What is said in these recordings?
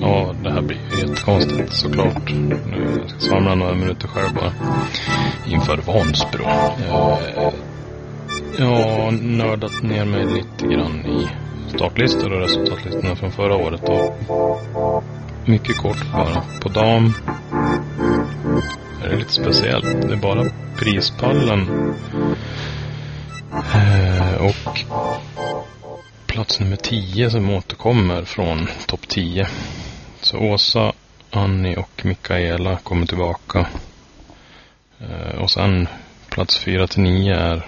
Ja, det här blir ju jättekonstigt såklart. Nu ska jag svamla några minuter själv bara. Inför Vansbro. Eh, Jag har nördat ner mig lite grann i startlistor och resultatlistorna från förra året. Och mycket kort bara. På dam är det lite speciellt. Det är bara prispallen eh, och plats nummer 10 som återkommer från topp 10. Så Åsa, Annie och Mikaela kommer tillbaka. Eh, och sen plats 4 till 9 är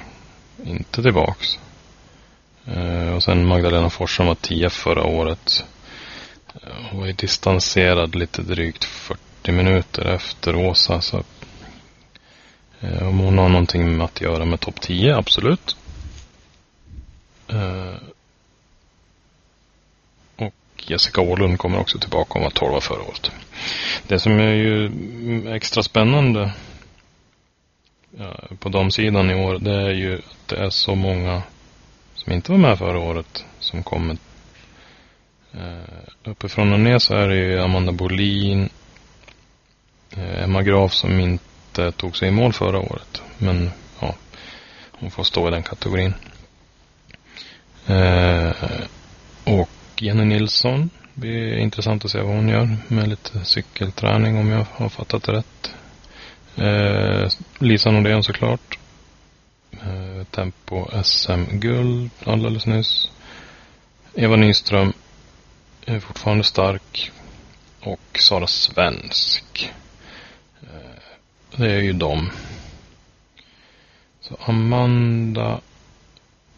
inte tillbaks. Eh, och sen Magdalena Fors som var 10 förra året. Eh, hon var ju distanserad lite drygt 40 minuter efter Åsa. Så eh, om hon har någonting med att göra med topp 10, absolut. Och Jessica Åhlund kommer också tillbaka. Hon var 12 förra året. Det som är ju extra spännande på damsidan i år, det är ju att det är så många som inte var med förra året som kommer. Eh, uppifrån och ner så är det ju Amanda Bolin, eh, Emma Graf som inte tog sig i mål förra året. Men ja, hon får stå i den kategorin. Eh, och Jenny Nilsson. Det blir intressant att se vad hon gör med lite cykelträning om jag har fattat det rätt. Eh, Lisa Nordén såklart. Tempo SM-guld alldeles nyss. Eva Nyström är fortfarande stark. Och Sara Svensk. Eh, det är ju dem. Så Amanda,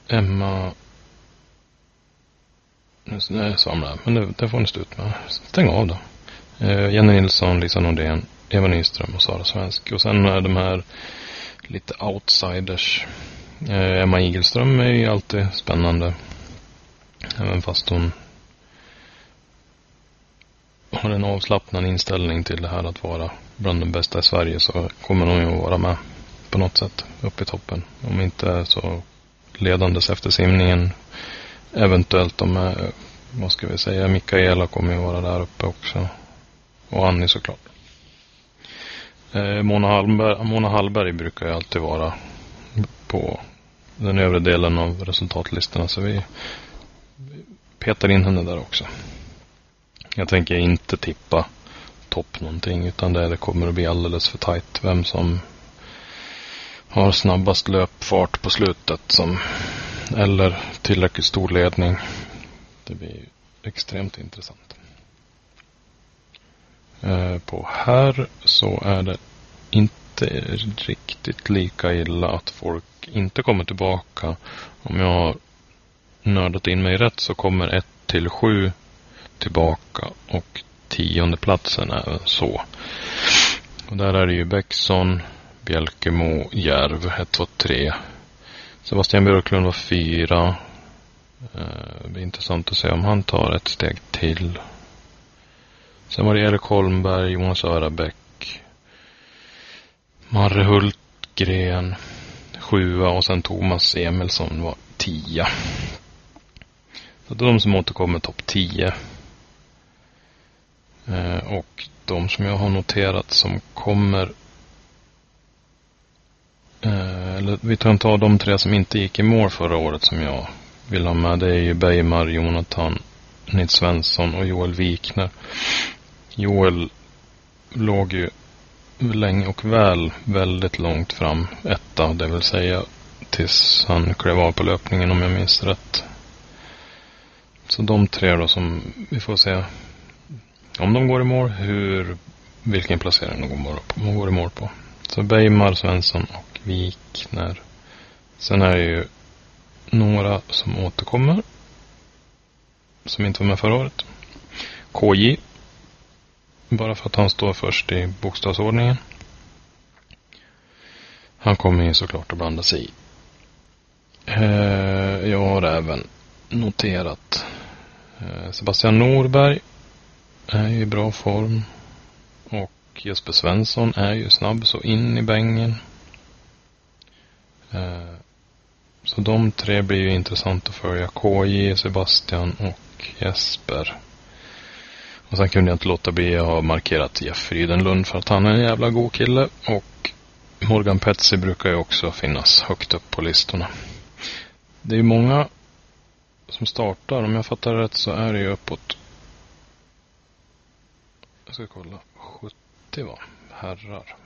Emma. Nu samlar jag men det, det får ni stå ut med. Stäng av då. Eh, Jenny Nilsson, Lisa Nordén, Eva Nyström och Sara Svensk. Och sen är de här lite outsiders. Eh, Emma Igelström är ju alltid spännande. Även fast hon har en avslappnad inställning till det här att vara bland de bästa i Sverige så kommer hon ju att vara med på något sätt uppe i toppen. Om inte så ledandes efter simningen. Eventuellt om, eh, vad ska vi säga, Mikaela kommer ju vara där uppe också. Och Annie såklart. Eh, Mona, Hallberg, Mona Hallberg brukar ju alltid vara på den övre delen av resultatlistorna. Så vi petar in henne där också. Jag tänker inte tippa topp någonting. Utan det, det kommer att bli alldeles för tajt. Vem som har snabbast löpfart på slutet. Som, eller tillräckligt stor ledning. Det blir extremt intressant. Eh, på här så är det inte riktigt lika illa att folk inte kommer tillbaka. Om jag har nördat in mig rätt så kommer 1 till 7 tillbaka och tionde platsen även så. Och där är det ju Bäckson, Bjälkemo, Järv 1, 2, 3. Sebastian Björklund var fyra. Eh, det blir intressant att se om han tar ett steg till. Sen var det Erik Holmberg, Jonas Örabäck. Marre Hultgren, sjua och sen Thomas Emilsson var tia. Så det är de som återkommer topp tio. Eh, och de som jag har noterat som kommer eh, eller vi kan ta de tre som inte gick i mål förra året som jag vill ha med. Det är ju Bejmar, Jonathan, Nils Svensson och Joel Wikner. Joel låg ju länge och väl väldigt långt fram etta. Det vill säga tills han klev av på löpningen om jag minns rätt. Så de tre då som vi får se om de går i mål, hur, vilken placering de går, de går i mål på. Så Beijmar, Svensson och Wikner. Sen är det ju några som återkommer. Som inte var med förra året. KJ. Bara för att han står först i bokstavsordningen. Han kommer ju såklart att blanda sig i. Eh, jag har även noterat Eh, Sebastian Norberg är ju i bra form. Och Jesper Svensson är ju snabb så in i bängen. Eh, så de tre blir ju intressant att följa. KJ, Sebastian och Jesper. Och sen kunde jag inte låta bli att ha markerat Jeff Frydenlund för att han är en jävla god kille. Och Morgan Petsy brukar ju också finnas högt upp på listorna. Det är ju många som startar. Om jag fattar rätt så är det ju uppåt. Jag ska kolla. 70 va? Herrar.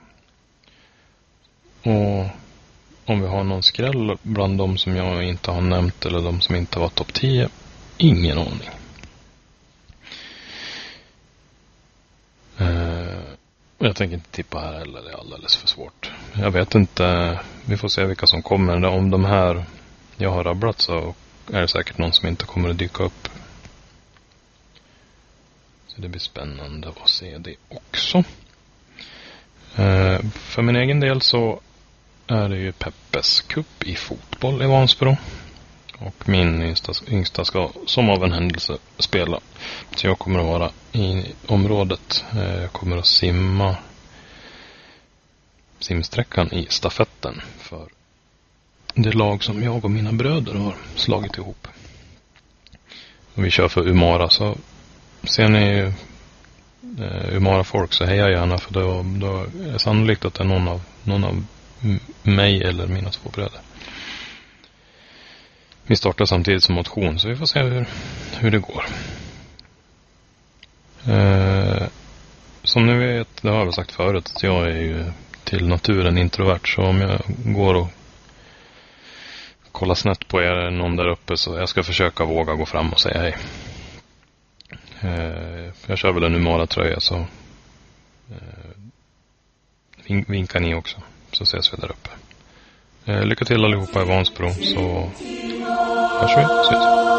Och om vi har någon skräll bland de som jag inte har nämnt eller de som inte var topp 10. Ingen aning. Jag tänker inte tippa här heller. Det är alldeles för svårt. Jag vet inte. Vi får se vilka som kommer. Om de här jag har rabblat så är det säkert någon som inte kommer att dyka upp. Så det blir spännande att se det också. Eh, för min egen del så är det ju Peppes Cup i fotboll i Vansbro. Och min yngsta, yngsta ska som av en händelse spela. Så jag kommer att vara i området. Eh, jag kommer att simma simsträckan i stafetten för det lag som jag och mina bröder har slagit ihop. Och vi kör för Umara så ser ni eh, Umara-folk så heja gärna för då, då är det sannolikt att det är någon av, någon av mig eller mina två bröder. Vi startar samtidigt som motion så vi får se hur, hur det går. Eh, som ni vet, det har jag väl sagt förut, att jag är ju till naturen introvert. Så om jag går och kollar snett på er, någon där uppe, så jag ska försöka våga gå fram och säga hej. Eh, jag kör väl en Umara-tröja så eh, vinkar ni också så ses vi där uppe. Eh, lycka till allihopa i Vansbro så hörs vi, ses.